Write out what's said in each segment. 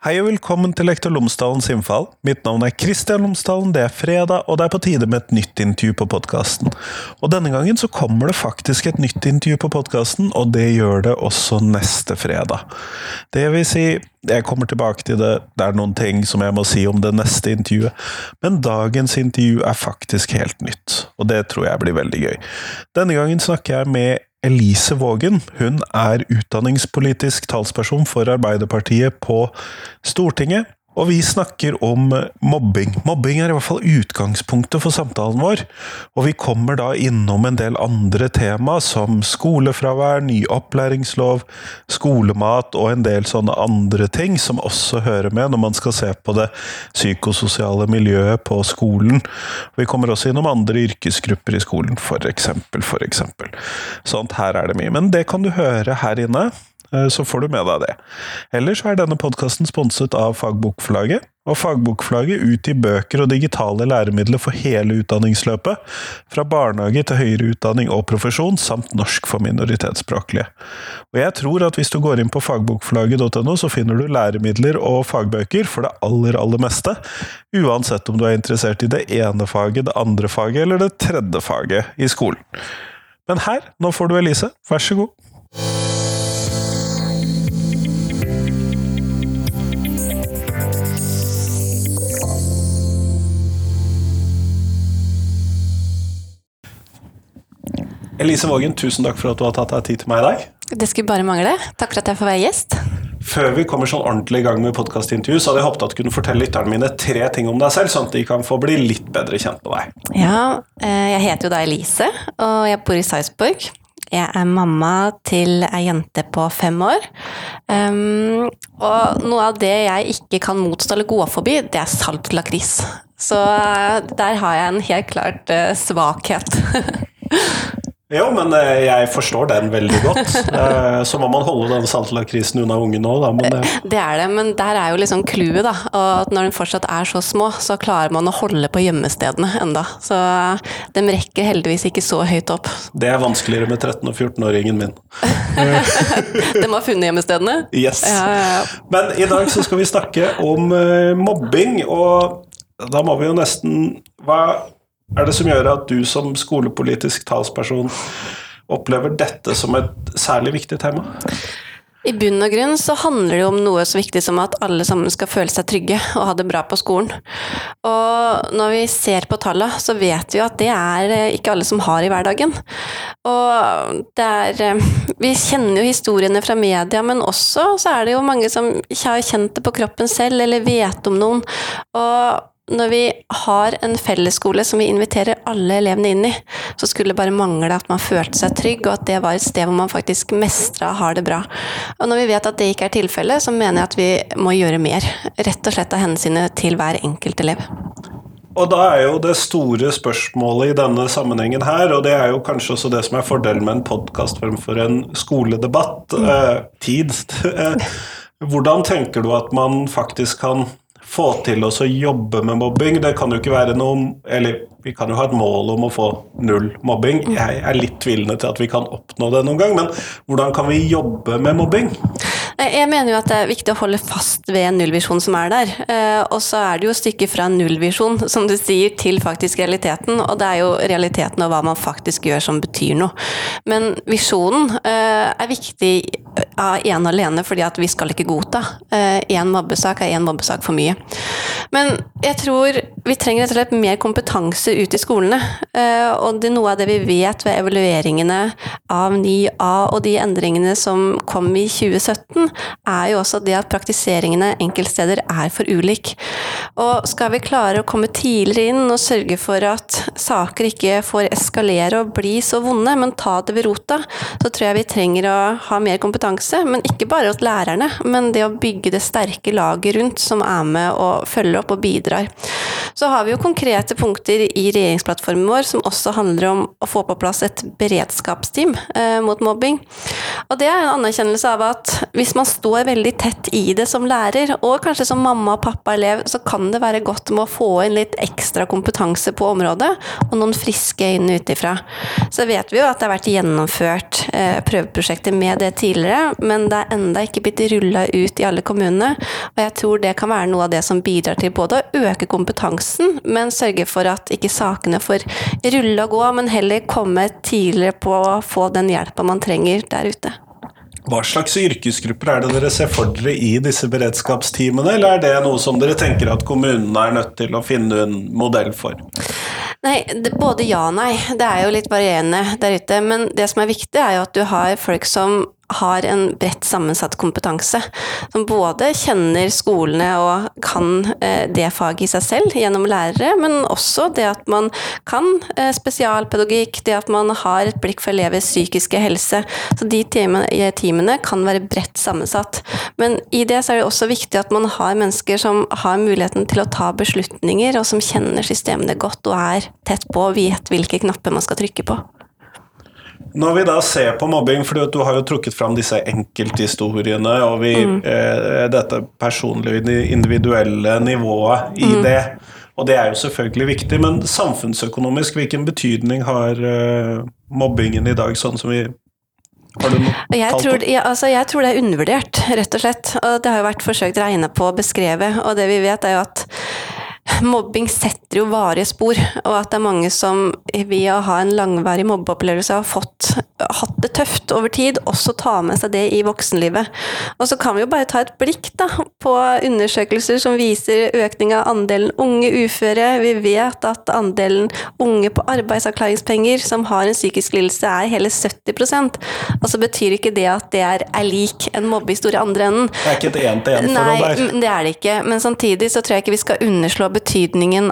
Hei og velkommen til Lektor Lomsdalens innfall. Mitt navn er Kristian Lomsdalen, det er fredag, og det er på tide med et nytt intervju på podkasten. Og denne gangen så kommer det faktisk et nytt intervju på podkasten, og det gjør det også neste fredag. Det vil si, jeg kommer tilbake til det, det er noen ting som jeg må si om det neste intervjuet, men dagens intervju er faktisk helt nytt, og det tror jeg blir veldig gøy. Denne gangen snakker jeg med Elise Vågen. Hun er utdanningspolitisk talsperson for Arbeiderpartiet på Stortinget. Og vi snakker om mobbing. Mobbing er i hvert fall utgangspunktet for samtalen vår. Og vi kommer da innom en del andre tema, som skolefravær, ny opplæringslov, skolemat og en del sånne andre ting som også hører med når man skal se på det psykososiale miljøet på skolen. Vi kommer også innom andre yrkesgrupper i skolen, for eksempel. Sånt her er det mye. Men det kan du høre her inne. Eh, så får du med deg det. Ellers er denne podkasten sponset av Fagbokforlaget, og Fagbokforlaget utgir bøker og digitale læremidler for hele utdanningsløpet, fra barnehage til høyere utdanning og profesjon, samt norsk for minoritetsspråklige. Og jeg tror at hvis du går inn på fagbokforlaget.no, så finner du læremidler og fagbøker for det aller, aller meste, uansett om du er interessert i det ene faget, det andre faget eller det tredje faget i skolen. Men her, nå får du Elise, vær så god. Elise Vågen, tusen takk for at du har tatt deg tid til meg i dag. Det skulle bare mangle. Takk for at jeg får være gjest. Før vi kommer sånn ordentlig i gang med podkastintervju, så hadde jeg håpet at du kunne fortelle lytterne mine tre ting om deg selv, sånn at de kan få bli litt bedre kjent med deg. Ja, eh, jeg heter jo da Elise, og jeg bor i Sarpsborg. Jeg er mamma til ei jente på fem år. Um, og noe av det jeg ikke kan motstå eller gå forbi, det er salt lakris. Så uh, der har jeg en helt klart uh, svakhet. Jo, men eh, jeg forstår den veldig godt. Eh, så må man holde den saltlakrisen unna ungen òg, da. Men det... det er det, men der er jo liksom clouet, da. At når de fortsatt er så små, så klarer man å holde på gjemmestedene enda. Så de rekker heldigvis ikke så høyt opp. Det er vanskeligere med 13- og 14-åringen min. de har funnet gjemmestedene? Yes. Ja, ja, ja. Men i dag så skal vi snakke om mobbing, og da må vi jo nesten hva er det som gjør at du som skolepolitisk talsperson opplever dette som et særlig viktig tema? I bunn og grunn så handler det om noe så viktig som at alle sammen skal føle seg trygge og ha det bra på skolen. Og når vi ser på tallene, så vet vi at det er eh, ikke alle som har i hverdagen. Og det er eh, Vi kjenner jo historiene fra media, men også så er det jo mange som ikke har kjent det på kroppen selv, eller vet om noen. Og når vi har en fellesskole som vi inviterer alle elevene inn i, så skulle det bare mangle at man følte seg trygg, og at det var et sted hvor man faktisk mestra og har det bra. Og når vi vet at det ikke er tilfellet, så mener jeg at vi må gjøre mer. Rett og slett av hensynet til hver enkelt elev. Og da er jo det store spørsmålet i denne sammenhengen her, og det er jo kanskje også det som er fordelen med en podkast fremfor en skoledebatt, mm. eh, tid. Eh, hvordan tenker du at man faktisk kan få til å jobbe med mobbing. Det kan jo ikke være noe Eller vi kan jo ha et mål om å få null mobbing. Mm. Jeg er litt tvilende til at vi kan oppnå det noen gang, men hvordan kan vi jobbe med mobbing? Jeg mener jo at det er viktig å holde fast ved nullvisjonen som er der. Eh, og så er det jo stykket fra nullvisjon, som du sier, til faktisk realiteten. Og det er jo realiteten og hva man faktisk gjør som betyr noe. Men visjonen eh, er viktig ene alene fordi at vi skal ikke godta. Én eh, mobbesak er én mobbesak for mye. Men jeg tror vi trenger rett og slett mer kompetanse ute i skolene. Og det er noe av det vi vet ved evalueringene av 9A og de endringene som kom i 2017, er jo også det at praktiseringene enkeltsteder er for ulik. Og skal vi klare å komme tidligere inn og sørge for at saker ikke får eskalere og bli så vonde, men ta det ved rota, så tror jeg vi trenger å ha mer kompetanse. Men ikke bare hos lærerne, men det å bygge det sterke laget rundt som er med og følger opp og bidrar. Så har vi jo konkrete punkter i regjeringsplattformen vår som også handler om å få på plass et beredskapsteam eh, mot mobbing. Og det er en anerkjennelse av at hvis man står veldig tett i det som lærer, og kanskje som mamma, og pappa, elev, så kan det være godt med å få inn litt ekstra kompetanse på området, og noen friske øyne utifra. Så vet vi jo at det har vært gjennomført eh, prøveprosjekter med det tidligere, men det er enda ikke blitt rulla ut i alle kommunene. Og jeg tror det kan være noe av det som bidrar til både å øke kompetansen, men sørge for at ikke sakene får rulle og gå, men heller komme tidligere på å få den hjelpa man trenger der ute. Hva slags yrkesgrupper er det dere ser for dere i disse beredskapsteamene, eller er det noe som dere tenker at kommunene er nødt til å finne en modell for? Nei, det, både ja og nei. Det er jo litt varierende der ute. Men det som er viktig, er jo at du har folk som har en bredt sammensatt kompetanse. Som både kjenner skolene og kan eh, det faget i seg selv gjennom lærere, men også det at man kan eh, spesialpedagogikk, det at man har et blikk for elevers psykiske helse. Så de teamene kan være bredt sammensatt. Men i det så er det også viktig at man har mennesker som har muligheten til å ta beslutninger, og som kjenner systemene godt og er tett på og vet hvilke knapper man skal trykke på. Når vi da ser på mobbing, for du har jo trukket fram disse enkelthistoriene og vi, mm. eh, dette personlige, individuelle nivået i mm. det. Og det er jo selvfølgelig viktig, men samfunnsøkonomisk, hvilken betydning har eh, mobbingen i dag, sånn som vi har du noe jeg tror, ja, altså, jeg tror det er undervurdert, rett og slett. Og det har jo vært forsøkt regna på og beskrevet, og det vi vet er jo at mobbing setter jo varige spor, og at det er mange som ved å ha en langvarig mobbeopplevelse har fått, hatt det tøft over tid, også ta med seg det i voksenlivet. Og så kan vi jo bare ta et blikk da, på undersøkelser som viser økning av andelen unge uføre. Vi vet at andelen unge på arbeidsavklaringspenger som har en psykisk lidelse er hele 70% Og så betyr ikke det at det er, er lik en mobbehistorie andre enden. Det er ikke et én-til-én-forhold der? Nei, det er det ikke. Men samtidig så tror jeg ikke vi skal underslå betydningen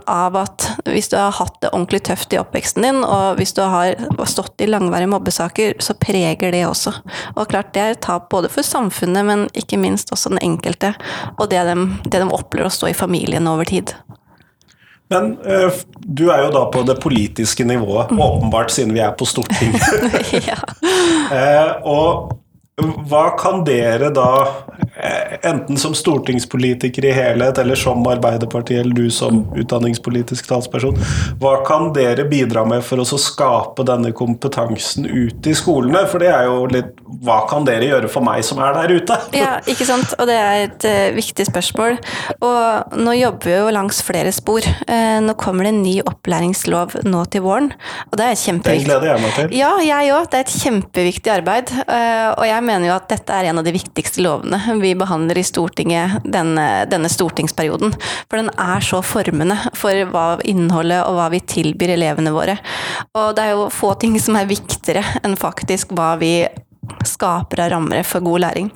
av at hvis du har hatt det ordentlig tøft i oppveksten din, og hvis du har stått i langvarige mobbesaker, så preger det også. Og klart det er et tap både for samfunnet, men ikke minst også den enkelte, og det de, det de opplever å stå i familien over tid. Men uh, du er jo da på det politiske nivået, mm. åpenbart siden vi er på Stortinget. ja. uh, og hva kan dere da, eh, enten som stortingspolitiker i helhet, eller som Arbeiderpartiet, eller du som utdanningspolitisk talsperson, hva kan dere bidra med for å skape denne kompetansen ut i skolene? For det er jo litt Hva kan dere gjøre for meg som er der ute? Ja, ikke sant. Og det er et uh, viktig spørsmål. Og nå jobber vi jo langs flere spor. Uh, nå kommer det en ny opplæringslov nå til våren, og det er kjempeviktig. Den gleder jeg meg til. Ja, jeg òg. Det er et kjempeviktig arbeid. Og jeg mener jo at dette er en av de viktigste lovene vi behandler i Stortinget denne, denne stortingsperioden. For den er så formende for hva innholdet og hva vi tilbyr elevene våre. Og det er jo få ting som er viktigere enn faktisk hva vi skaper av rammere for god læring.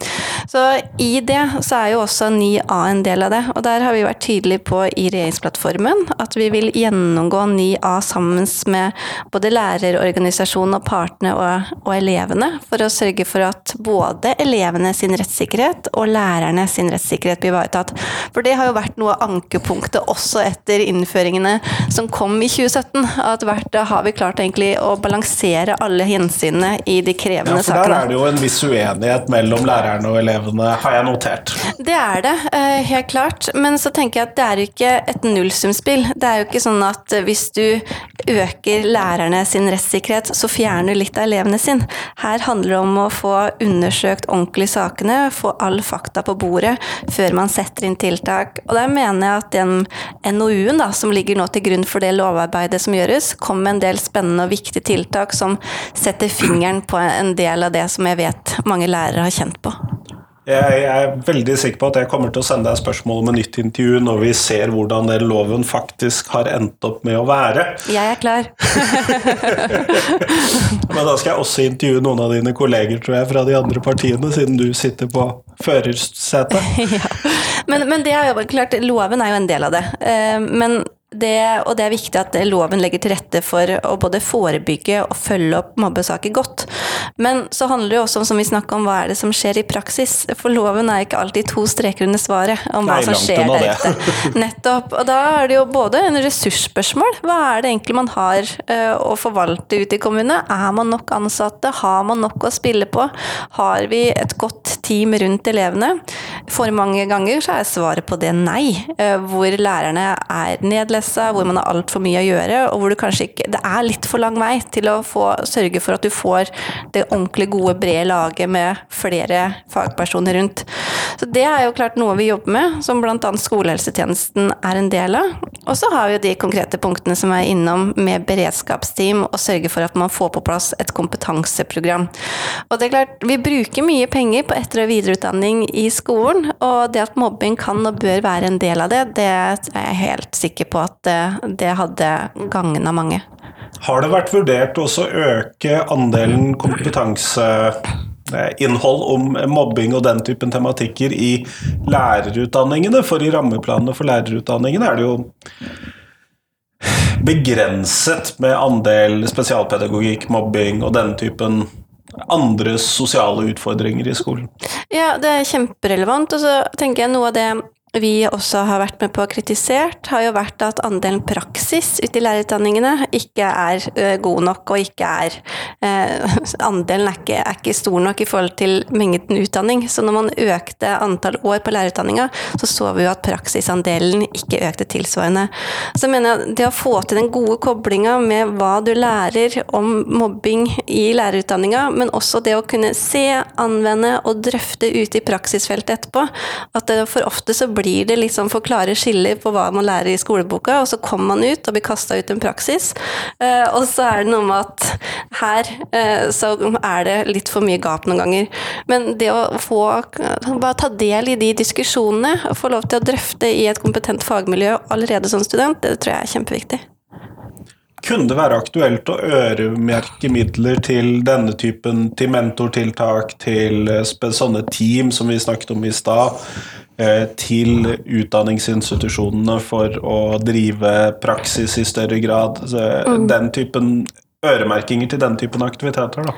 Så i det så er jo også 9A en del av det, og der har vi vært tydelige på i regjeringsplattformen at vi vil gjennomgå 9A sammen med både lærerorganisasjonen og partene og, og, elevene, for å sørge for at både elevene sin rettssikkerhet og lærerne sin rettssikkerhet blir ivaretatt. For det har jo vært noe av ankepunktet også etter innføringene som kom i 2017, at hvert har vi klart egentlig å balansere alle hensynene i de krevende ja, sakene. Er det jo en viss uenighet mellom lærerne og elevene har jeg notert. Det er det, eh, helt klart. Men så tenker jeg at det er jo ikke et nullsumspill. Det er jo ikke sånn at hvis du øker lærerne sin rettssikkerhet, så fjerner du litt av elevene sin. Her handler det om å få undersøkt ordentlig sakene, få all fakta på bordet før man setter inn tiltak. Og der mener jeg at den NOU-en da, som ligger nå til grunn for det lovarbeidet som gjøres, kommer med en del spennende og viktige tiltak som setter fingeren på en del av det som jeg vet mange lærere har kjent på. Jeg er veldig sikker på at jeg kommer til å sende deg spørsmål om et nytt intervju når vi ser hvordan den loven faktisk har endt opp med å være. Jeg er klar. Men da skal jeg også intervjue noen av dine kolleger tror jeg, fra de andre partiene, siden du sitter på førersetet. ja. men, men, det er jo klart, loven er jo en del av det. Eh, men det, og det er viktig at loven legger til rette for å både forebygge og følge opp mobbesaker godt. Men så handler det jo også om som vi om, hva er det som skjer i praksis. For loven er ikke alltid to streker under svaret om hva Nei, som skjer der ute. Nettopp. Og da er det jo både en ressursspørsmål. Hva er det egentlig man har uh, å forvalte ute i kommunene? Er man nok ansatte? Har man nok å spille på? Har vi et godt team rundt elevene? For mange ganger så er svaret på det nei, uh, hvor lærerne er nedlest stressa, hvor man har altfor mye å gjøre, og hvor du kanskje ikke Det er litt for lang vei til å få, sørge for at du får det ordentlig gode, brede laget med flere fagpersoner rundt. Så det er jo klart noe vi jobber med, som bl.a. skolehelsetjenesten er en del av. Og så har vi jo de konkrete punktene som er innom med beredskapsteam, og sørge for at man får på plass et kompetanseprogram. Og det er klart, vi bruker mye penger på etter- og videreutdanning i skolen, og det at mobbing kan og bør være en del av det, det er jeg helt sikker på at det, det hadde gagna mange. Har det vært vurdert også å øke andelen kompetanseinnhold om mobbing og den typen tematikker i lærerutdanningene? For i rammeplanene for lærerutdanningene er det jo begrenset med andel spesialpedagogikk, mobbing og den typen andre sosiale utfordringer i skolen. Ja, det er kjemperelevant. Og så tenker jeg noe av det vi også har vært med på å kritisert, har jo vært at andelen praksis ute i lærerutdanningene ikke er uh, god nok, og ikke er eh, Andelen er ikke, er ikke, stor nok i forhold til mengden utdanning. Så når man økte antall år på lærerutdanninga, så så vi jo at praksisandelen ikke økte tilsvarende. Så jeg mener det å få til den gode koblinga med hva du lærer om mobbing i lærerutdanninga, men også det å kunne se, anvende og drøfte ute i praksisfeltet etterpå, at det for ofte så blir blir det liksom for klare skiller på hva man lærer i skoleboka, og så kommer man ut og blir kasta ut en praksis. Uh, og så er det noe med at her uh, så er det litt for mye gap noen ganger. Men det å få bare ta del i de diskusjonene, og få lov til å drøfte i et kompetent fagmiljø allerede som student, det tror jeg er kjempeviktig. Kunne det være aktuelt å øremerke midler til denne typen, til mentortiltak, til sånne team som vi snakket om i stad? Eh, til utdanningsinstitusjonene for å drive praksis i større grad. Mm. Den typen øremerkinger til den typen aktiviteter, da?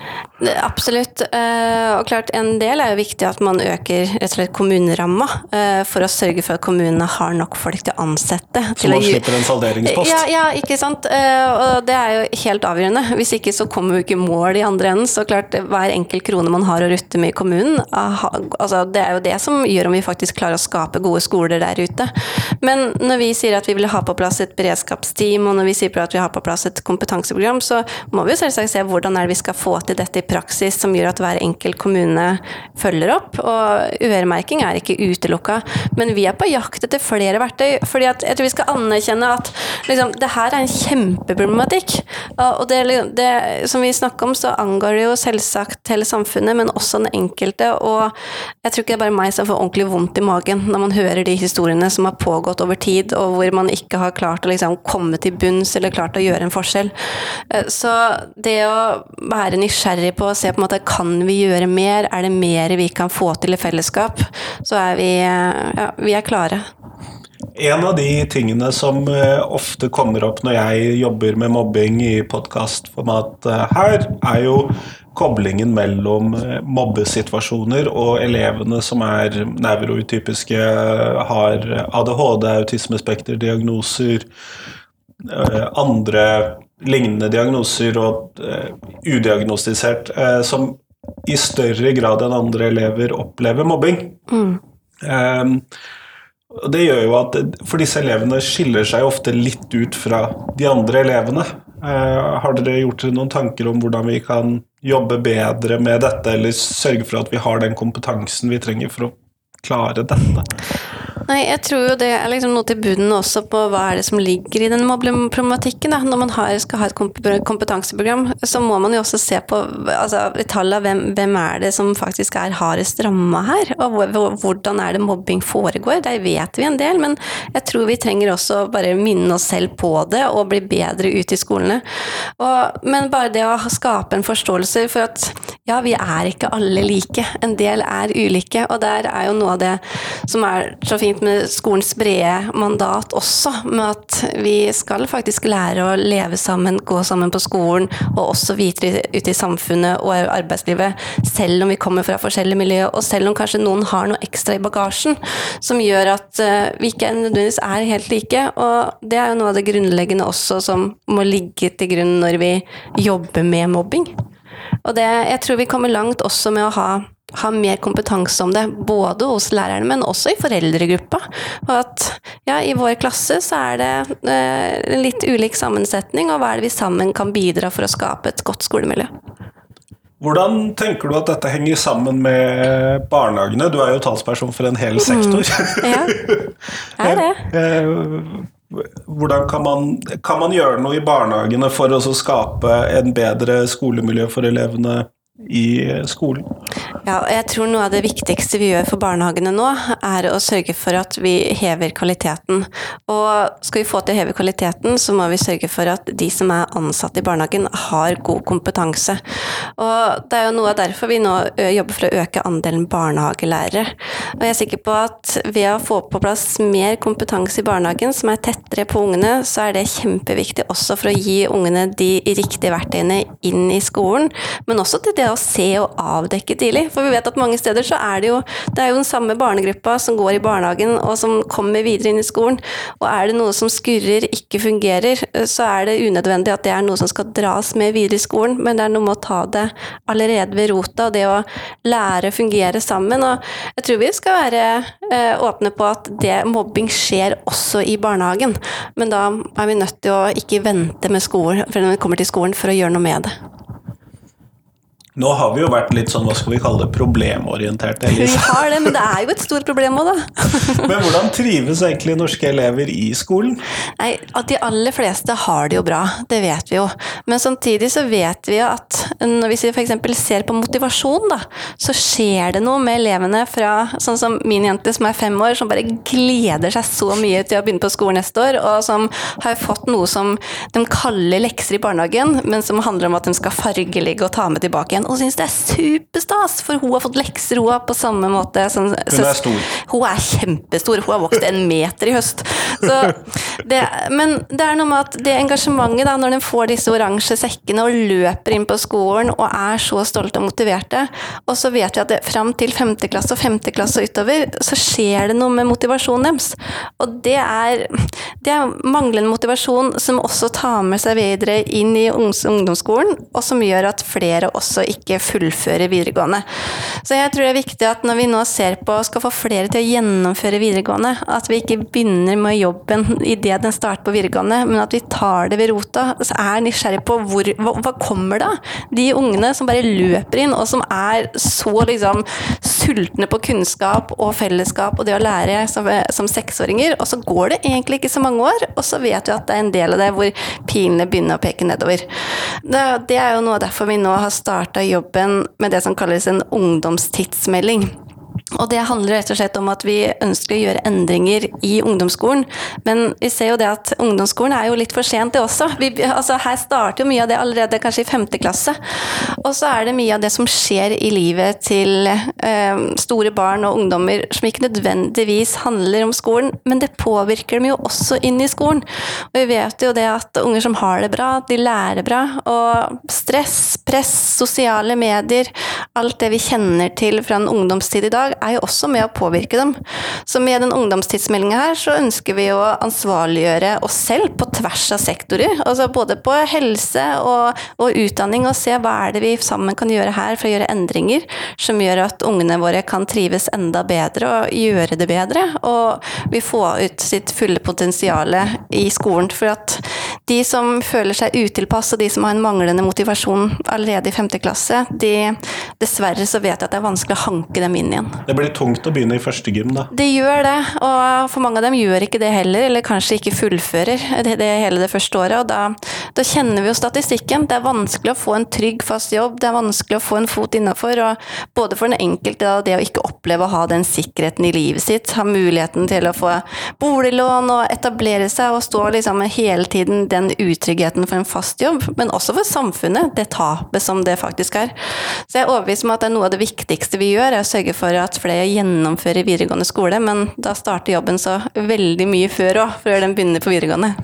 Absolutt. Eh, og klart en del er jo viktig at man øker rett og slett kommuneramma, eh, for å sørge for at kommunene har nok folk til å ansette. Så man slipper en salderingspost? Ja, ja, ikke sant. Eh, og det er jo helt avgjørende. Hvis ikke så kommer vi ikke mål i andre enden. Så klart, hver enkelt krone man har å rutte med i kommunen, altså, det er jo det som gjør om vi faktisk klarer å skape gode skoler der ute. Men når vi sier at vi vil ha på plass et beredskapsteam, og når vi sier at vi har på plass et kompetanseprogram, så må vi selvsagt se hvordan er det vi skal få til dette i praksis, som gjør at hver enkelt kommune følger opp. Og øremerking er ikke utelukka, men vi er på jakt etter flere verktøy. fordi jeg tror vi skal anerkjenne at liksom, det her er en kjempeproblematikk. Og det, det som vi snakker om, så angår det jo selvsagt hele samfunnet, men også den enkelte. Og jeg tror ikke det er bare meg som får ordentlig vondt i magen når man hører de historiene som har pågått over tid, og hvor man ikke har klart å liksom, komme til bunns eller klart å gjøre en forskjell. Så så det å være nysgjerrig på å se på en måte kan vi gjøre mer, er det mer vi kan få til i fellesskap, så er vi, ja, vi er klare. En av de tingene som eh, ofte kommer opp når jeg jobber med mobbing i podkastformat eh, her, er jo koblingen mellom eh, mobbesituasjoner og elevene som er nevrotypiske, har ADHD, autismespekterdiagnoser, andre lignende diagnoser og uh, udiagnostisert, uh, som i større grad enn andre elever opplever mobbing. Mm. Um, det gjør jo at For disse elevene skiller seg ofte litt ut fra de andre elevene. Uh, har dere gjort noen tanker om hvordan vi kan jobbe bedre med dette, eller sørge for at vi har den kompetansen vi trenger for å klare dette? Nei, jeg tror jo det er liksom noe til bunnen også på hva er det som ligger i den mobbeproblematikken. Når man har, skal ha et kompetanseprogram, så må man jo også se på altså, i tallet hvem, hvem er det som faktisk er hardest ramma her, og hvordan er det mobbing foregår. Der vet vi en del, men jeg tror vi trenger også bare minne oss selv på det og bli bedre ute i skolene. Og, men bare det å skape en forståelse for at ja, vi er ikke alle like. En del er ulike, og der er jo noe av det som er så fint fint med skolens brede mandat også, med at vi skal faktisk lære å leve sammen, gå sammen på skolen, og også videre ute i samfunnet og arbeidslivet, selv om vi kommer fra forskjellige miljøer, og selv om kanskje noen har noe ekstra i bagasjen som gjør at eh, vi ikke nødvendigvis er helt like. Og det er jo noe av det grunnleggende også som må ligge til grunn når vi jobber med mobbing. Og det, jeg tror vi kommer langt også med å ha ha mer kompetanse om det, både hos lærerne, men også i foreldregruppa. Og at ja, i vår klasse så er det eh, litt ulik sammensetning, og hva er det vi sammen kan bidra for å skape et godt skolemiljø. Hvordan tenker du at dette henger sammen med barnehagene? Du er jo talsperson for en hel sektor. Mm. Ja, er det. Eh, hvordan kan man, kan man gjøre noe i barnehagene for å skape en bedre skolemiljø for elevene i skolen? Ja, jeg tror noe av det viktigste vi gjør for barnehagene nå, er å sørge for at vi hever kvaliteten. Og skal vi få til å heve kvaliteten, så må vi sørge for at de som er ansatt i barnehagen, har god kompetanse. Og det er jo noe av derfor vi nå jobber for å øke andelen barnehagelærere. Og jeg er sikker på at ved å få på plass mer kompetanse i barnehagen, som er tettere på ungene, så er det kjempeviktig også for å gi ungene de riktige verktøyene inn i skolen, men også til det å se og avdekke tidlig. For vi vet at mange steder så er det jo det er jo den samme barnegruppa som går i barnehagen og som kommer videre inn i skolen. Og er det noe som skurrer, ikke fungerer, så er det unødvendig at det er noe som skal dras med videre i skolen, men det er noe med å ta det allerede ved rota, og det å lære å fungere sammen. Og jeg tror vi skal være eh, åpne på at det mobbing skjer også i barnehagen, men da er vi nødt til å ikke vente med skolen, for når vi kommer til skolen for å gjøre noe med det. Nå har vi jo vært litt sånn, hva skal vi kalle det, problemorienterte. Vi har det, men det er jo et stort problem òg, da. men hvordan trives egentlig norske elever i skolen? Nei, At de aller fleste har det jo bra, det vet vi jo. Men samtidig så vet vi jo at hvis vi f.eks. ser på motivasjon, da, så skjer det noe med elevene fra sånn som min jente som er fem år, som bare gleder seg så mye til å begynne på skolen neste år, og som har fått noe som de kaller lekser i barnehagen, men som handler om at de skal fargelegge og ta med tilbake igjen igjen og syns det er superstas, for hun har fått lekser, hun på samme måte som Hun er stor. Hun er kjempestor. Hun har vokst en meter i høst. Det, men det er noe med at det engasjementet, da, når de får disse oransje sekkene og løper inn på skolen og er så stolte og motiverte, og så vet vi at det, fram til femte klasse og femte klasse og utover, så skjer det noe med motivasjonen deres. Og det er, det er manglende motivasjon som også tar med seg videre inn i ungdomsskolen, og som gjør at flere også ikke fullføre videregående. Så jeg tror det er viktig at når vi nå ser på og skal få flere til å gjennomføre videregående, at vi ikke begynner med jobben idet den starter på videregående, men at vi tar det ved rota. Så er nysgjerrig på hvor, hva, hva kommer da? De ungene som bare løper inn, og som er så liksom sultne på kunnskap og fellesskap og det å lære som, som seksåringer, og så går det egentlig ikke så mange år, og så vet vi at det er en del av det hvor pilene begynner å peke nedover. Det, det er jo noe derfor vi nå har starta jobben med det som kalles en ungdomstidsmelding. Og det handler rett og slett om at vi ønsker å gjøre endringer i ungdomsskolen. Men vi ser jo det at ungdomsskolen er jo litt for sent, det også. Vi, altså her starter jo mye av det allerede kanskje i femte klasse. Og så er det mye av det som skjer i livet til eh, store barn og ungdommer som ikke nødvendigvis handler om skolen, men det påvirker dem jo også inn i skolen. Og vi vet jo det at unger som har det bra, de lærer bra. Og stress, press, sosiale medier, alt det vi kjenner til fra en ungdomstid i dag, er jo også med å påvirke dem. Så med den ungdomstidsmeldinga her, så ønsker vi å ansvarliggjøre oss selv på tvers av sektorer. Altså både på helse og, og, utdanning, og se hva er det vi sammen kan gjøre her for å gjøre endringer som gjør at ungene våre kan trives enda bedre og gjøre det bedre. Og vi får ut sitt fulle potensial i skolen. For at de som føler seg utilpass, og de som har en manglende motivasjon allerede i femte klasse, de, dessverre så vet jeg at det er vanskelig å hanke dem inn igjen. Det blir tungt å begynne i første gym, da. Det gjør det, og for mange av dem gjør ikke det heller, eller kanskje ikke fullfører det, det hele det første året. og da, da, kjenner vi jo statistikken. Det er vanskelig å få en trygg, fast jobb, det er vanskelig å få en fot innafor. Både for den enkelte da, det å ikke oppleve å ha den sikkerheten i livet sitt, ha muligheten til å få boliglån og etablere seg og stå liksom hele tiden den utryggheten for en fast jobb, men også for samfunnet, det tapet som det faktisk er. Så jeg er overbevist om at det er noe av det viktigste vi gjør, er å sørge for at flere gjennomfører videregående skole, men da starter jobben så veldig mye før òg, før den begynner på videregående.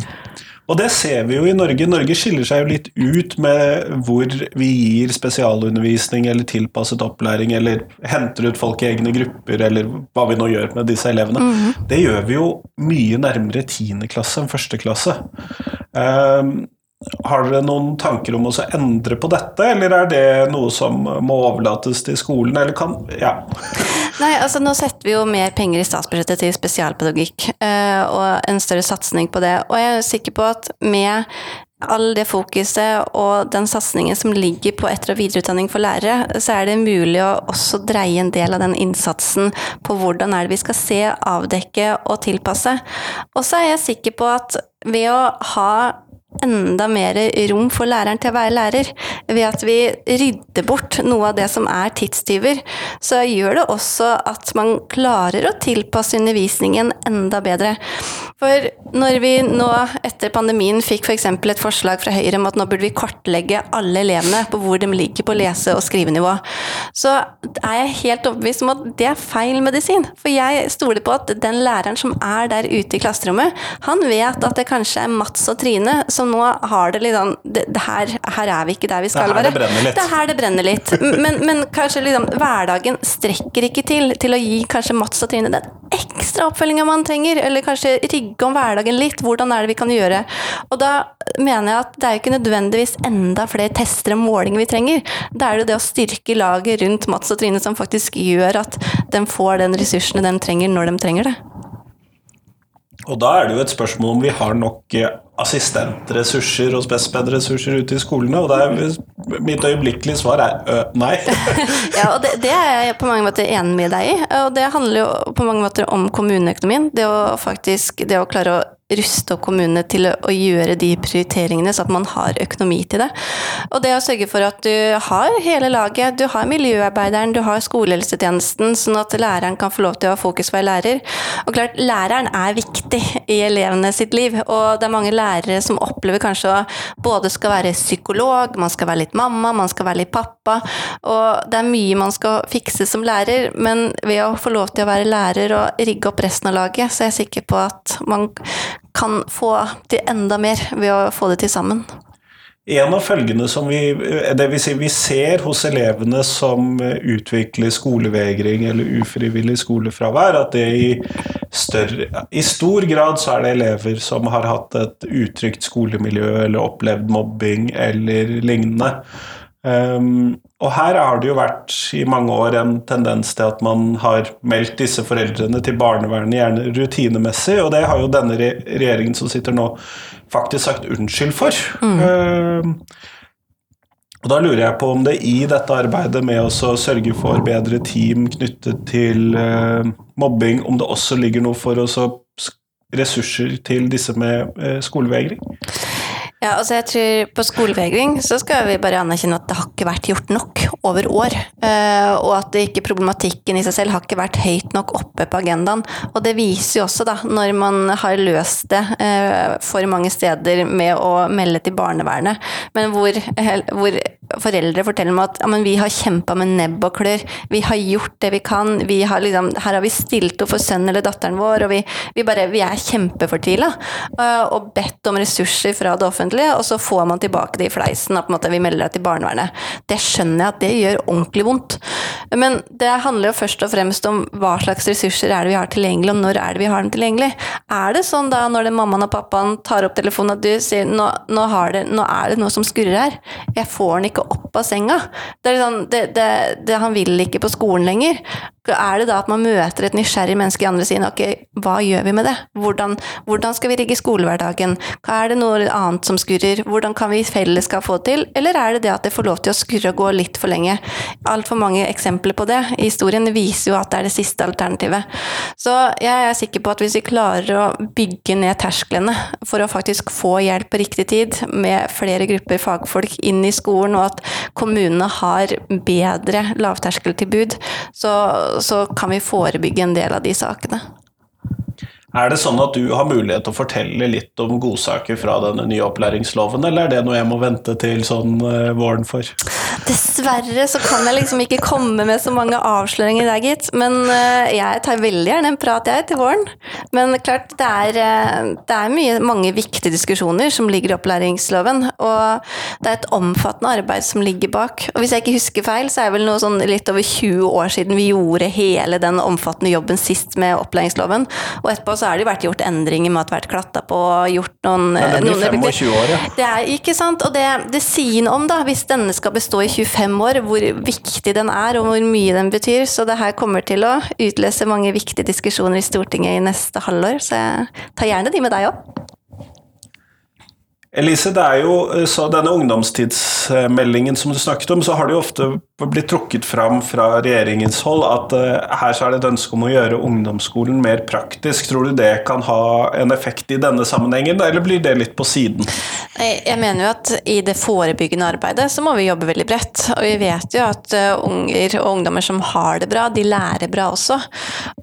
Og det ser vi jo i Norge. Norge skiller seg jo litt ut med hvor vi gir spesialundervisning eller tilpasset opplæring, eller henter ut folk i egne grupper, eller hva vi nå gjør med disse elevene. Mm -hmm. Det gjør vi jo mye nærmere tiende klasse enn første klasse. Um, har dere noen tanker om å endre på dette, eller er det noe som må overlates til skolen, eller kan Ja. Nei, altså nå setter vi jo mer penger i statsbudsjettet til spesialpedagogikk, eh, og en større satsing på det. Og jeg er sikker på at med all det fokuset og den satsingen som ligger på etter- og videreutdanning for lærere, så er det mulig å også dreie en del av den innsatsen på hvordan er det vi skal se, avdekke og tilpasse. Og så er jeg sikker på at ved å ha enda mer rom for læreren til å være lærer. Ved at vi rydder bort noe av det som er tidstyver, så gjør det også at man klarer å tilpasse undervisningen enda bedre. For når vi nå etter pandemien fikk f.eks. For et forslag fra Høyre om at nå burde vi kartlegge alle elevene på hvor de ligger på lese- og skrivenivå, så er jeg helt overbevist om at det er feil medisin. For jeg stoler på at den læreren som er der ute i klasserommet, han vet at det kanskje er Mats og Trine som nå har det litt sånn det, det her, her, er vi ikke der vi skal være. Det det er her det brenner litt. Men, men kanskje liksom, hverdagen strekker ikke til til å gi kanskje Mats og Trine den ekstra oppfølginga man trenger, eller kanskje rigge om hverdagen litt. Hvordan er det vi kan gjøre? Og da mener jeg at det er jo ikke nødvendigvis enda flere tester og målinger vi trenger. Da er det det å styrke laget rundt Mats og Trine som faktisk gjør at de får den ressursene de trenger når de trenger det. Og da er det jo et spørsmål om vi har nok eh, assistentressurser og spesped-ressurser ute i skolene, og er, mitt øyeblikkelige svar er ø, nei. ja, og det, det, er jeg på mange måter enig med deg i, og det handler jo på mange måter om kommuneøkonomien. Det å faktisk, det å klare å ruste opp kommunene til å gjøre de prioriteringene, så at man har økonomi til det. Og det å sørge for at du har hele laget, du har miljøarbeideren, du har skolehelsetjenesten, sånn at læreren kan få lov til å ha fokus på å være lærer. Og klart, læreren er viktig i elevene sitt liv, og det er mange lærere som opplever kanskje å både skal være psykolog, man skal være litt mamma, man skal være litt pappa, og det er mye man skal fikse som lærer, men ved å få lov til å være lærer og rigge opp resten av laget, så er jeg sikker på at man kan få til enda mer ved å få det til sammen. En av følgene som vi, det vil si vi ser hos elevene som utvikler skolevegring eller ufrivillig skolefravær, at det i, større, i stor grad så er det elever som har hatt et utrygt skolemiljø eller opplevd mobbing eller lignende. Um, og her har det jo vært i mange år en tendens til at man har meldt disse foreldrene til barnevernet, gjerne rutinemessig, og det har jo denne regjeringen som sitter nå, faktisk sagt unnskyld for. Mm. Uh, og Da lurer jeg på om det i dette arbeidet med å sørge for bedre team knyttet til uh, mobbing, om det også ligger noe for oss ressurser til disse med uh, skolevegring? Ja, altså jeg tror På skolevegring så skal vi bare anerkjenne at det har ikke vært gjort nok over år. Uh, og at ikke problematikken i seg selv har ikke vært høyt nok oppe på agendaen. Og det viser jo også, da, når man har løst det uh, for mange steder med å melde til barnevernet, men hvor, hvor foreldre forteller meg at ja, vi har kjempa med nebb og klør, vi har gjort det vi kan, vi har liksom, her har vi stilt opp for sønnen eller datteren vår, og vi, vi, bare, vi er kjempefortvila. Uh, og bedt om ressurser fra det offentlige offentlig, og så får man tilbake det i fleisen på en måte, vi melder deg til barnevernet. Det skjønner jeg at det gjør ordentlig vondt. Men det handler jo først og fremst om hva slags ressurser er det vi har tilgjengelig, og når er det vi har dem tilgjengelig. Er det sånn da når det mammaen og pappaen tar opp telefonen at du sier nå, nå, det, nå er det noe som skurrer her, jeg får den ikke opp av senga. Det er sånn, det, det, han vil ikke på skolen lenger er det da at man møter et nysgjerrig menneske i andre siden. Ok, hva gjør vi med det? Hvordan, hvordan, skal vi rigge skolehverdagen? Hva er det noe annet som skurrer? Hvordan kan vi i fellesskap få det til? Eller er det det at det får lov til å skurre og gå litt for lenge? Altfor mange eksempler på det. Historien viser jo at det er det siste alternativet. Så jeg er sikker på at hvis vi klarer å bygge ned tersklene for å faktisk få hjelp på riktig tid, med flere grupper fagfolk inn i skolen, og at kommunene har bedre lavterskeltilbud, så så kan vi forebygge en del av de sakene. Er det sånn at du har mulighet til å fortelle litt om godsaker fra denne nye opplæringsloven, eller er det noe jeg må vente til sånn uh, våren for? Dessverre så kan jeg liksom ikke komme med så mange avsløringer der, gitt. Men uh, jeg tar veldig gjerne en prat, jeg, til våren. Men klart, det er, uh, det er mye, mange viktige diskusjoner som ligger i opplæringsloven. Og det er et omfattende arbeid som ligger bak. Og hvis jeg ikke husker feil, så er det vel noe sånn litt over 20 år siden vi gjorde hele den omfattende jobben sist med opplæringsloven. Og etterpå så har det jo vært gjort endringer med at det har vært klatta på gjort noen Men det blir noen 25 år, ja. Det er ikke sant, og det, det sier noe om, da, hvis denne skal bestå i 25 år, hvor viktig den er og hvor mye den betyr. Så det her kommer til å utløse mange viktige diskusjoner i Stortinget i neste halvår, så jeg tar gjerne de med deg òg. Elise, det er jo eh, så denne ungdomstidsmeldingen som du snakket om, så har det jo ofte blitt trukket fram fra regjeringens hold at uh, her så er det et ønske om å gjøre ungdomsskolen mer praktisk. Tror du det kan ha en effekt i denne sammenhengen, eller blir det litt på siden? Jeg mener jo at i det forebyggende arbeidet så må vi jobbe veldig bredt. Og vi vet jo at uh, unger og ungdommer som har det bra, de lærer bra også.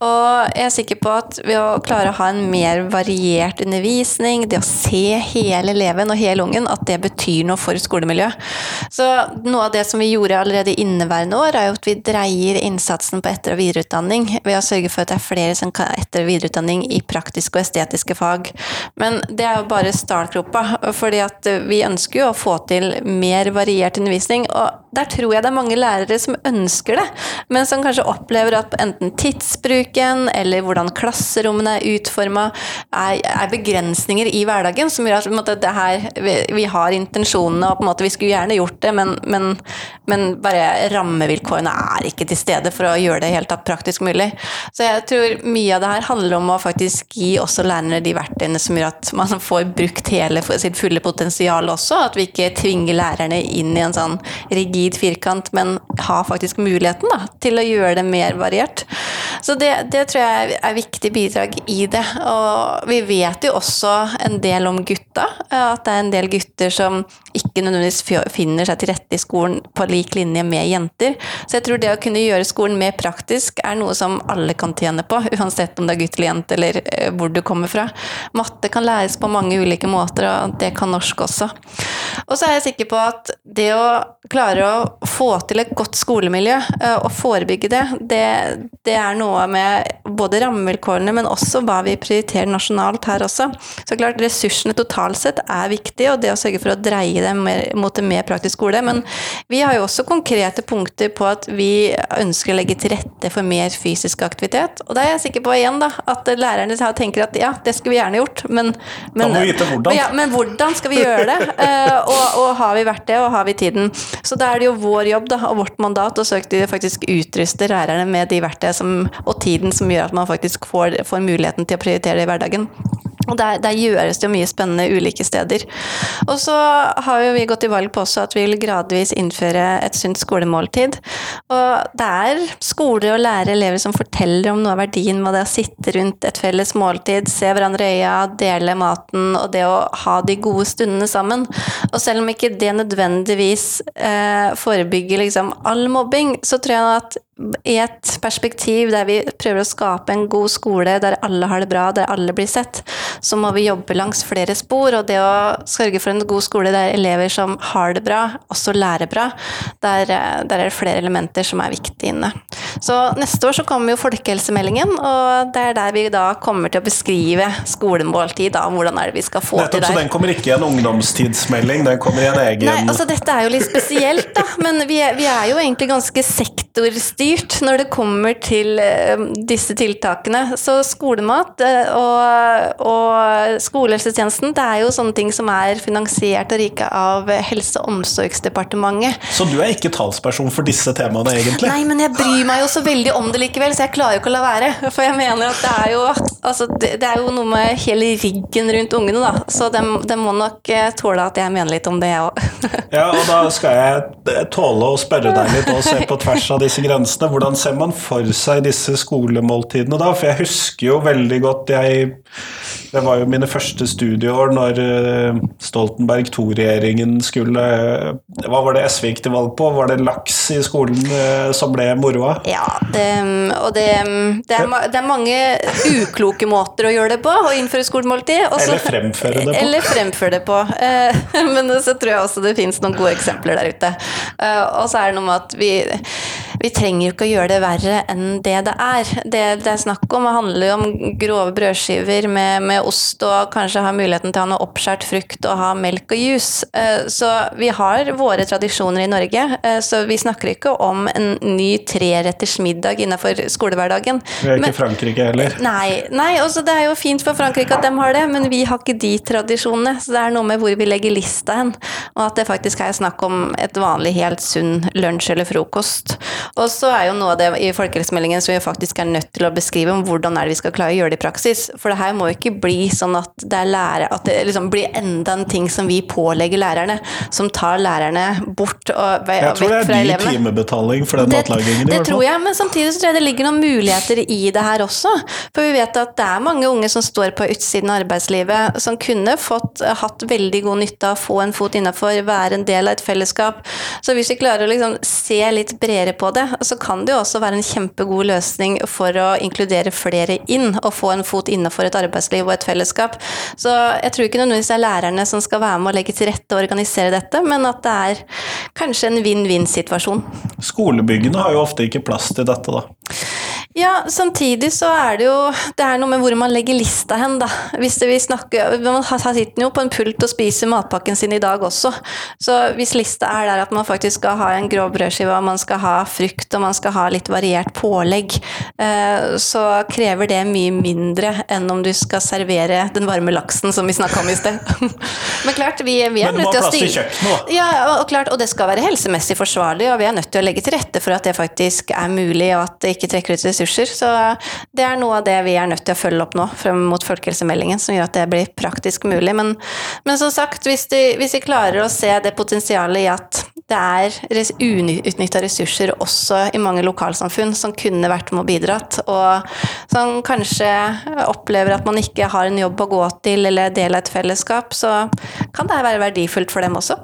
Og jeg er sikker på at ved å klare å ha en mer variert undervisning, det å se hele eleven og hele ungen, at det betyr noe for skolemiljøet. Så noe av det som vi gjorde allerede i inneværende år, er jo at vi dreier innsatsen på etter- og videreutdanning ved å sørge for at det er flere som kan etter- og videreutdanning i praktiske og estetiske fag. Men det er jo bare startgropa, fordi at vi ønsker jo å få til mer variert undervisning. og der tror jeg det er mange lærere som ønsker det, men som kanskje opplever at enten tidsbruken eller hvordan klasserommene er utforma, er, er, begrensninger i hverdagen som gjør at måte, her, vi, vi, har intensjonene og på en måte vi skulle gjerne gjort det, men, men, men bare rammevilkårene er ikke til stede for å gjøre det helt praktisk mulig. Så jeg tror mye av det her handler om å faktisk gi også lærerne de verktøyene som gjør at man får brukt hele sitt fulle potensial også, at vi ikke tvinger lærerne inn i en sånn rigid firkant, men har faktisk muligheten da, til å gjøre det mer variert. Så det, det, tror jeg er viktig bidrag i det. Og vi vet jo også en del om gutta. At det er en del gutter som ikke nødvendigvis finner seg til rette i skolen på lik linje med jenter. Så jeg tror det å kunne gjøre skolen mer praktisk er noe som alle kan tjene på, uansett om det er gutt eller jente eller eh, hvor du kommer fra. Matte kan læres på mange ulike måter, og det kan norsk også. Og så er jeg sikker på at det å klare å få til et godt skolemiljø eh, og forebygge det, det, det er noe med både rammevilkårene, men også hva vi prioriterer nasjonalt her også. Så klart, ressursene totalt sett er viktig, og det å sørge for å dreie dem mot en mer praktisk skole. Men vi har jo også konkrete punkter på at vi ønsker å legge til rette for mer fysisk aktivitet. Og da er jeg sikker på igjen da, at lærerne tenker at ja, det skulle vi gjerne gjort, men, men, hvordan. Ja, men hvordan skal vi gjøre det? Uh, og, og, har vi vært det, og har vi tiden? Så da er det jo vår jobb da, og vårt mandat å søke til faktisk utruste lærerne med de verktøyene og tiden som gjør at man faktisk får, får muligheten til å prioritere det i hverdagen. Og der, der, gjøres det mye spennende ulike steder. Og så har jo vi gått til valg på også at vi vil gradvis innføre et sunt skolemåltid. Og det er skoler og lærere elever som forteller om noe av verdien med det å sitte rundt et felles måltid, se hverandre i øya, dele maten og det å ha de gode stundene sammen. Og selv om ikke det nødvendigvis eh, forebygger liksom all mobbing, så tror jeg at i et perspektiv der vi prøver å skape en god skole der alle har det bra, der alle blir sett, så må vi jobbe langs flere spor. Og det å sørge for en god skole der elever som har det bra, også lærer bra, der, der er det flere elementer som er viktige inne. Så neste år så kommer jo folkehelsemeldingen, og det er der vi da kommer til å beskrive skolemåltid. da, Hvordan er det vi skal få Nettopp, til der. Så den kommer ikke i en ungdomstidsmelding, den kommer i en egen Nei, altså dette er jo litt spesielt, da. Men vi er, vi er jo egentlig ganske sektorstyrt når det kommer til uh, disse tiltakene. Så skolemat uh, og, og skolehelsetjenesten, det er jo sånne ting som er finansiert og rike av Helse- og omsorgsdepartementet. Så du er ikke talsperson for disse temaene, egentlig? Nei, men jeg bryr meg jo så veldig om det likevel, så jeg klarer jo ikke å la være. For jeg mener at det er jo, altså, det, det er jo noe med hele riggen rundt ungene, da. Så de, de må nok eh, tåle at jeg mener litt om det, jeg òg. ja, og da skal jeg eh, tåle å spørre deg litt og se på tvers av disse grensene. Hvordan ser man for seg disse skolemåltidene da? For jeg husker jo veldig godt jeg Det var jo mine første studieår når eh, Stoltenberg II-regjeringen skulle Hva var det SV gikk til valg på? Var det laks i skolen som ble moroa? Ja, det, og det, det, er, det, er, mange ukloke måter å gjøre det på, å innføre skolemåltid. Også, eller fremføre det på. Eller fremføre det på. Eh, men så tror jeg også det finnes noen gode eksempler der ute. Eh, og så er det noe med at vi vi trenger jo ikke å gjøre det verre enn det det er. Det det er snakk om, handler jo om grove brødskiver med, med, ost og kanskje ha muligheten til å ha noe oppskåret frukt og ha melk og juice. Eh, så vi har våre tradisjoner i Norge, eh, så vi snakker ikke om en ny treretters middag innenfor skolehverdagen. Vi er ikke men, Frankrike heller. Nei, nei også det er jo fint for Frankrike at de har det, men vi har ikke de tradisjonene. Så det er noe med hvor vi legger lista hen, og at det faktisk er snakk om et vanlig helt sunn lunsj eller frokost. Og så er jo noe av det i folkehelsemeldingen som vi faktisk er nødt til å beskrive om hvordan er det vi skal klare å gjøre det i praksis. For det her må jo ikke bli sånn at det, er lærer, at det liksom blir enda en ting som vi pålegger lærerne, som tar lærerne bort og vekk fra elevene. Jeg tror det er dyr timebetaling for den det, matlagingen. Det tror jeg, men samtidig så tror jeg det ligger noen muligheter i det her også. For vi vet at det er mange unge som står på utsiden av arbeidslivet, som kunne fått, hatt veldig god nytte av å få en fot innafor, være en del av et fellesskap. Så hvis vi klarer å liksom se litt bredere på det, så kan det jo også være en kjempegod løsning for å inkludere flere inn, og få en fot innenfor et arbeidsliv og et fellesskap. Så jeg tror ikke nødvendigvis det er lærerne som skal være med å legge til rette og organisere dette, men at det er kanskje en vinn-vinn-situasjon. Skolebyggene har jo ofte ikke plass til dette, da. Ja, samtidig så er det jo Det er noe med hvor man legger lista hen, da. Hvis det vil snakke Man sitter jo på en pult og spiser matpakken sin i dag også. Så hvis lista er der at man faktisk skal ha en grov brødskive, og man skal ha frukt, og man skal ha litt variert pålegg, eh, så krever det mye mindre enn om du skal servere den varme laksen som vi snakka om i sted. Men klart, vi, vi er nødt til å stille Ja, og klart, og det skal være helsemessig forsvarlig, og vi er nødt til å legge til rette for at det faktisk er mulig, og at det ikke trekker ut ressurser ressurser. Så det er noe av det vi er nødt til å følge opp nå frem mot folkehelsemeldingen, som gjør at det blir praktisk mulig. Men, men som sagt, hvis de, hvis de, klarer å se det potensialet i at det er uutnytta ressurser også i mange lokalsamfunn som kunne vært med og bidratt, og som kanskje opplever at man ikke har en jobb å gå til eller del av et fellesskap, så kan det være verdifullt for dem også.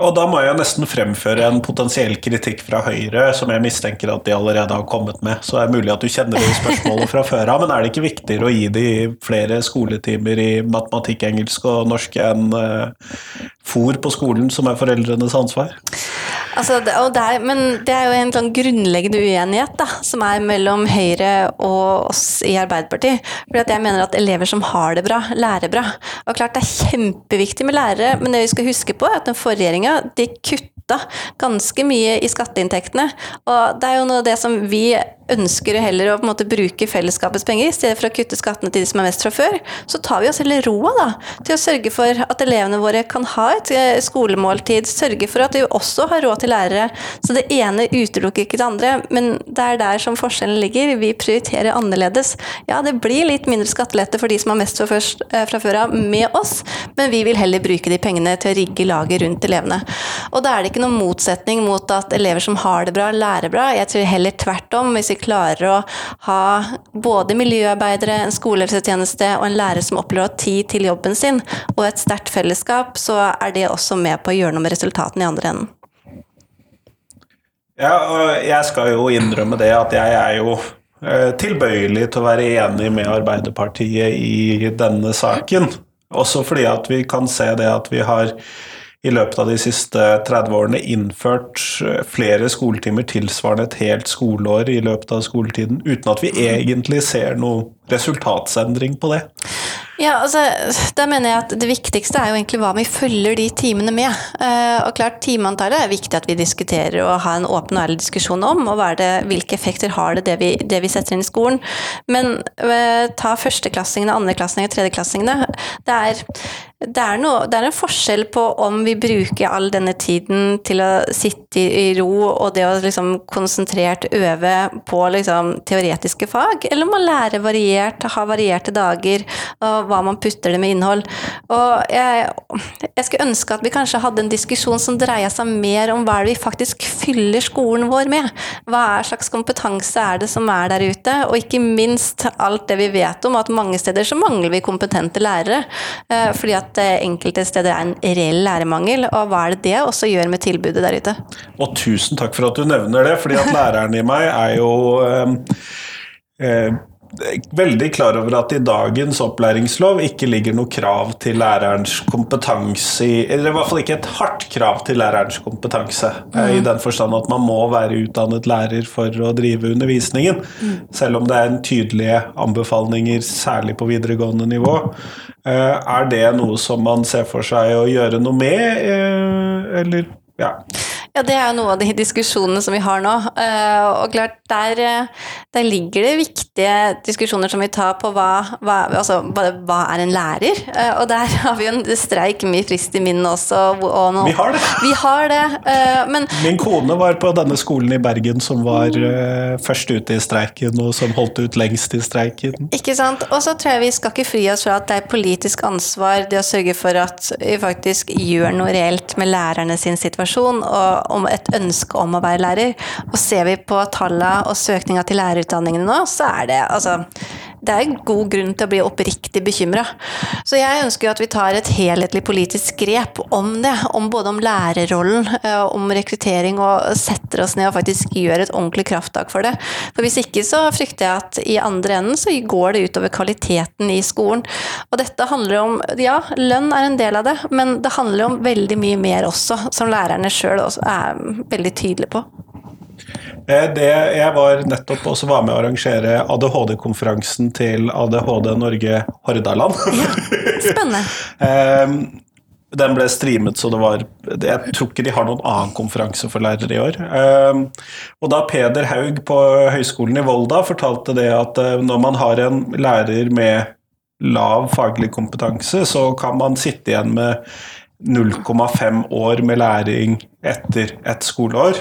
Og da må jeg nesten fremføre en potensiell kritikk fra Høyre, som jeg mistenker at de allerede har kommet med. Så det er mulig at du kjenner de spørsmålene fra før av, men er det ikke viktigere å gi de flere skoletimer i matematikk, engelsk og norsk enn uh, fòr på skolen, som er foreldrenes ansvar? Altså, det, er, men det er jo en sånn grunnleggende uenighet da, som er mellom Høyre og oss i Arbeiderpartiet. Fordi at jeg mener at elever som har det bra, lærer bra. Og klart Det er kjempeviktig med lærere, men det vi skal huske på er at den forrige regjeringa de kutta ganske mye i skatteinntektene. Og det er jo noe av det som vi ønsker heller å på en måte bruke fellesskapets penger, i stedet for å kutte skattene til de som er mest fra før, så tar vi oss heller roa da, til å sørge for at elevene våre kan ha et eh, skolemåltid, sørge for at de også har råd til lærere. Så det ene utelukker ikke det andre, men det er der som forskjellen ligger. Vi prioriterer annerledes. Ja, det blir litt mindre skattelette for de som har mest fra, eh, før av med oss, men vi vil heller bruke de pengene til å rigge laget rundt elevene. Og da er det ikke noen motsetning mot at elever som har det bra, lærer bra. Jeg tror heller tvert om. hvis vi klarer å ha både miljøarbeidere, en skolehelsetjeneste og en lærer som opplever å ha tid til jobben sin, og et sterkt fellesskap, så er det også med på å gjøre noe med resultatene i andre enden. Ja, og jeg skal jo innrømme det at jeg er jo eh, tilbøyelig til å være enig med Arbeiderpartiet i denne saken. Også fordi at vi kan se det at vi har i løpet av de siste 30 årene innført eh, flere skoletimer tilsvarende et helt skoleår i løpet av skoletiden, uten at vi egentlig ser noe resultatsendring på det. Ja, altså, da mener jeg at Det viktigste er jo egentlig hva vi følger de timene med. Uh, og klart, Timeantallet er viktig at vi diskuterer og har en åpen og ærlig diskusjon om. og det, Hvilke effekter har det det vi, det vi setter inn i skolen. Men uh, ta førsteklassingene, andreklassingene, tredjeklassingene. Det er, det, er noe, det er en forskjell på om vi bruker all denne tiden til å sitte i ro og det å liksom konsentrert øve på liksom, teoretiske fag, eller om man lærer variert, har varierte dager. og hva man putter det med innhold. Og jeg, jeg skulle ønske at vi kanskje hadde en diskusjon som dreia seg mer om hva vi faktisk fyller skolen vår med. Hva slags kompetanse er det som er der ute, og ikke minst alt det vi vet om at mange steder så mangler vi kompetente lærere. Eh, fordi at eh, enkelte steder er en reell lærermangel, og hva er det det også gjør med tilbudet der ute? Og tusen takk for at du nevner det, fordi at læreren i meg er jo eh, eh veldig klar over at i dagens opplæringslov ikke ligger noe krav til lærerens kompetanse Eller i hvert fall ikke et hardt krav til lærerens kompetanse. Mm. I den forstand at man må være utdannet lærer for å drive undervisningen. Selv om det er en tydelige anbefalinger, særlig på videregående nivå. Eh, Er det noe som man ser for seg å gjøre noe med, eh, eller ja. Ja, det er jo noe av de diskusjonene som vi har nå. Eh, Og klart, der, eh, der ligger det viktige diskusjoner som vi tar på hva, hva, altså, hva, er en lærer? Eh, Og der har vi jo en streik mye frist i minnet også. Og nå, Vi har det. Vi har det. Men Min kone var på denne skolen i Bergen som var først ute i streiken, og som holdt ut lengst i streiken. Ikke sant? Og så tror jeg vi skal ikke fri oss fra at det er politisk ansvar det å sørge for at vi faktisk gjør noe reelt med lærerne sin situasjon, og om et ønske om å være lærer. Og ser vi på tallene og søkninga til lærerutdanningene nå, så er det altså det er god grunn til å bli oppriktig bekymra. Så jeg ønsker jo at vi tar et helhetlig politisk grep om det. Om både om lærerrollen, eh, om rekruttering, og setter oss ned og faktisk gjør et ordentlig krafttak for det. For hvis ikke så frykter jeg at i andre enden så går det utover kvaliteten i skolen. Og dette handler om Ja, lønn er en del av det, men det handler om veldig mye mer også, som lærerne sjøl er veldig tydelige på. Eh, Det, jeg var nettopp også var med å arrangere ADHD-konferansen til ADHD Norge Hordaland. Ja, Spennende. Ehm, Den ble streamet, så det var Jeg tror ikke de har noen annen konferanse for lærere i år. Ehm, Og da Peder Haug på Høgskolen i Volda fortalte det at eh, når man har en lærer med lav faglig kompetanse, så kan man sitte igjen med 0,5 år med læring etter et skoleår.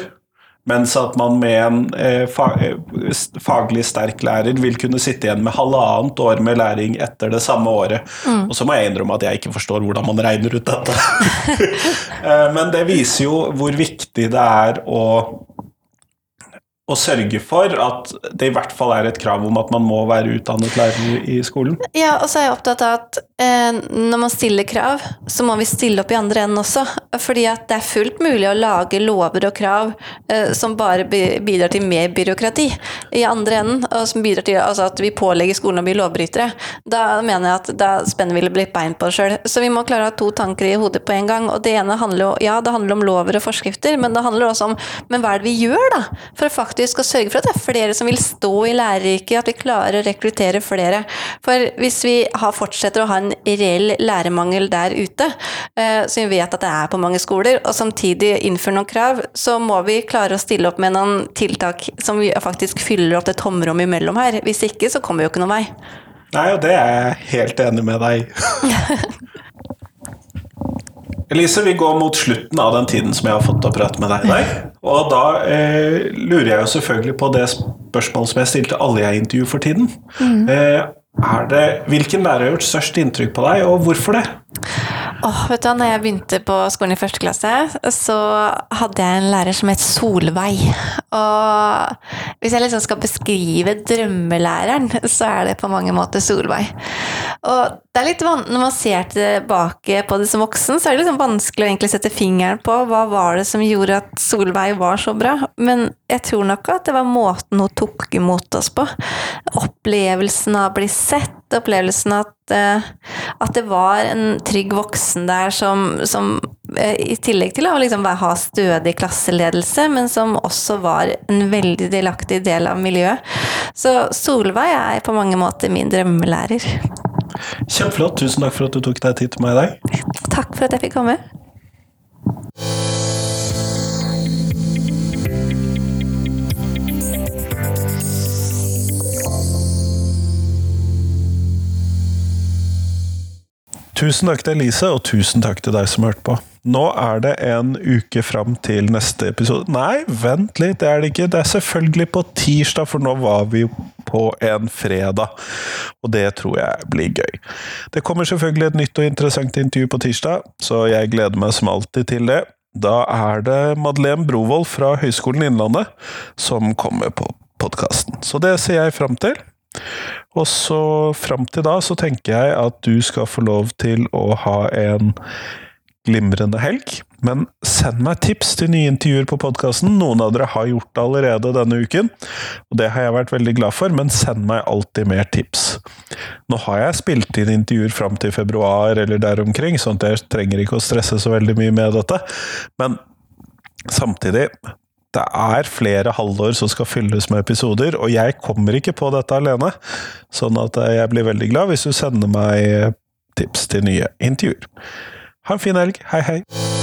Mens at man med en eh, eh, faglig sterk lærer vil kunne sitte igjen med halvannet år med læring etter det samme året. Og så må jeg innrømme at jeg ikke forstår hvordan man regner ut dette. Eh, Men det viser jo hvor viktig det er å å sørge for at det i hvert fall er et krav om at man må være utdannet lærer i skolen. Ja, og så er jeg opptatt av at når man stiller krav, så må vi stille opp i andre enden også. Fordi at det er fullt mulig å lage lover og krav eh, som bare bidrar til mer byråkrati i andre enden, og som bidrar til altså, at vi pålegger skolen å bli lovbrytere. Da mener jeg at da spenner vi litt bein på oss sjøl. Så vi må klare å ha to tanker i hodet på en gang. Og det ene handler jo ja, det handler om lover og forskrifter, men det handler også om men hva er det vi gjør da, for faktisk å sørge for at det er flere som vil stå i læreryrket, at vi klarer å rekruttere flere. For hvis vi har, fortsetter å ha en reell lærermangel der ute, eh, som vi vet at det er på mange skoler, og samtidig innføre noen krav, så må vi klare å stille opp med noen tiltak som vi faktisk fyller opp det tomrommet imellom her. Hvis ikke, så kommer vi jo ikke noen vei. Nei, og det er jeg helt enig med deg. Elise, vi går mot slutten av den tiden som jeg har fått til å prate med deg i dag. Og da eh, lurer jeg jo selvfølgelig på det spørsmålet som jeg stilte alle jeg intervjuer for tiden. Eh, er det, hvilken lærer har gjort størst inntrykk på deg, og hvorfor det? Oh, vet du, når jeg begynte på skolen i første klasse, så hadde jeg en lærer som het Solveig. Og hvis jeg liksom skal beskrive drømmelæreren, så er det på mange måter Solveig. Og det er litt Når man ser tilbake på det som voksen, så er det liksom vanskelig å egentlig sette fingeren på hva var det som gjorde at Solveig var så bra. Men jeg tror nok at det var måten hun tok imot oss på. Opplevelsen av å bli sett, opplevelsen at, eh, at det var en trygg voksen der som, som i tillegg til å liksom ha stødig klasseledelse, men som også var en veldig delaktig del av miljøet. Så Solveig er på mange måter min drømmelærer. Kjempeflott. Tusen takk for at du tok deg tid til meg i dag. Takk for at jeg fikk komme. Tusen takk til Elise, og tusen takk til deg som hørte på. Nå er det en uke fram til neste episode. Nei, vent litt, det er det ikke. Det er selvfølgelig på tirsdag, for nå var vi på en fredag. Og det tror jeg blir gøy. Det kommer selvfølgelig et nytt og interessant intervju på tirsdag, så jeg gleder meg som alltid til det. Da er det Madeleine Brovold fra Høgskolen Innlandet som kommer på podkasten. Så det ser jeg fram til. Og så fram til da så tenker jeg at du skal få lov til å ha en glimrende helg. Men send meg tips til nye intervjuer på podkasten. Noen av dere har gjort det allerede denne uken, og det har jeg vært veldig glad for, men send meg alltid mer tips. Nå har jeg spilt inn intervjuer fram til februar eller der omkring, sånn at jeg trenger ikke å stresse så veldig mye med dette, men samtidig det er flere halvår som skal fylles med episoder, og jeg kommer ikke på dette alene. Sånn at jeg blir veldig glad hvis du sender meg tips til nye intervjuer. Ha en fin helg. Hei, hei!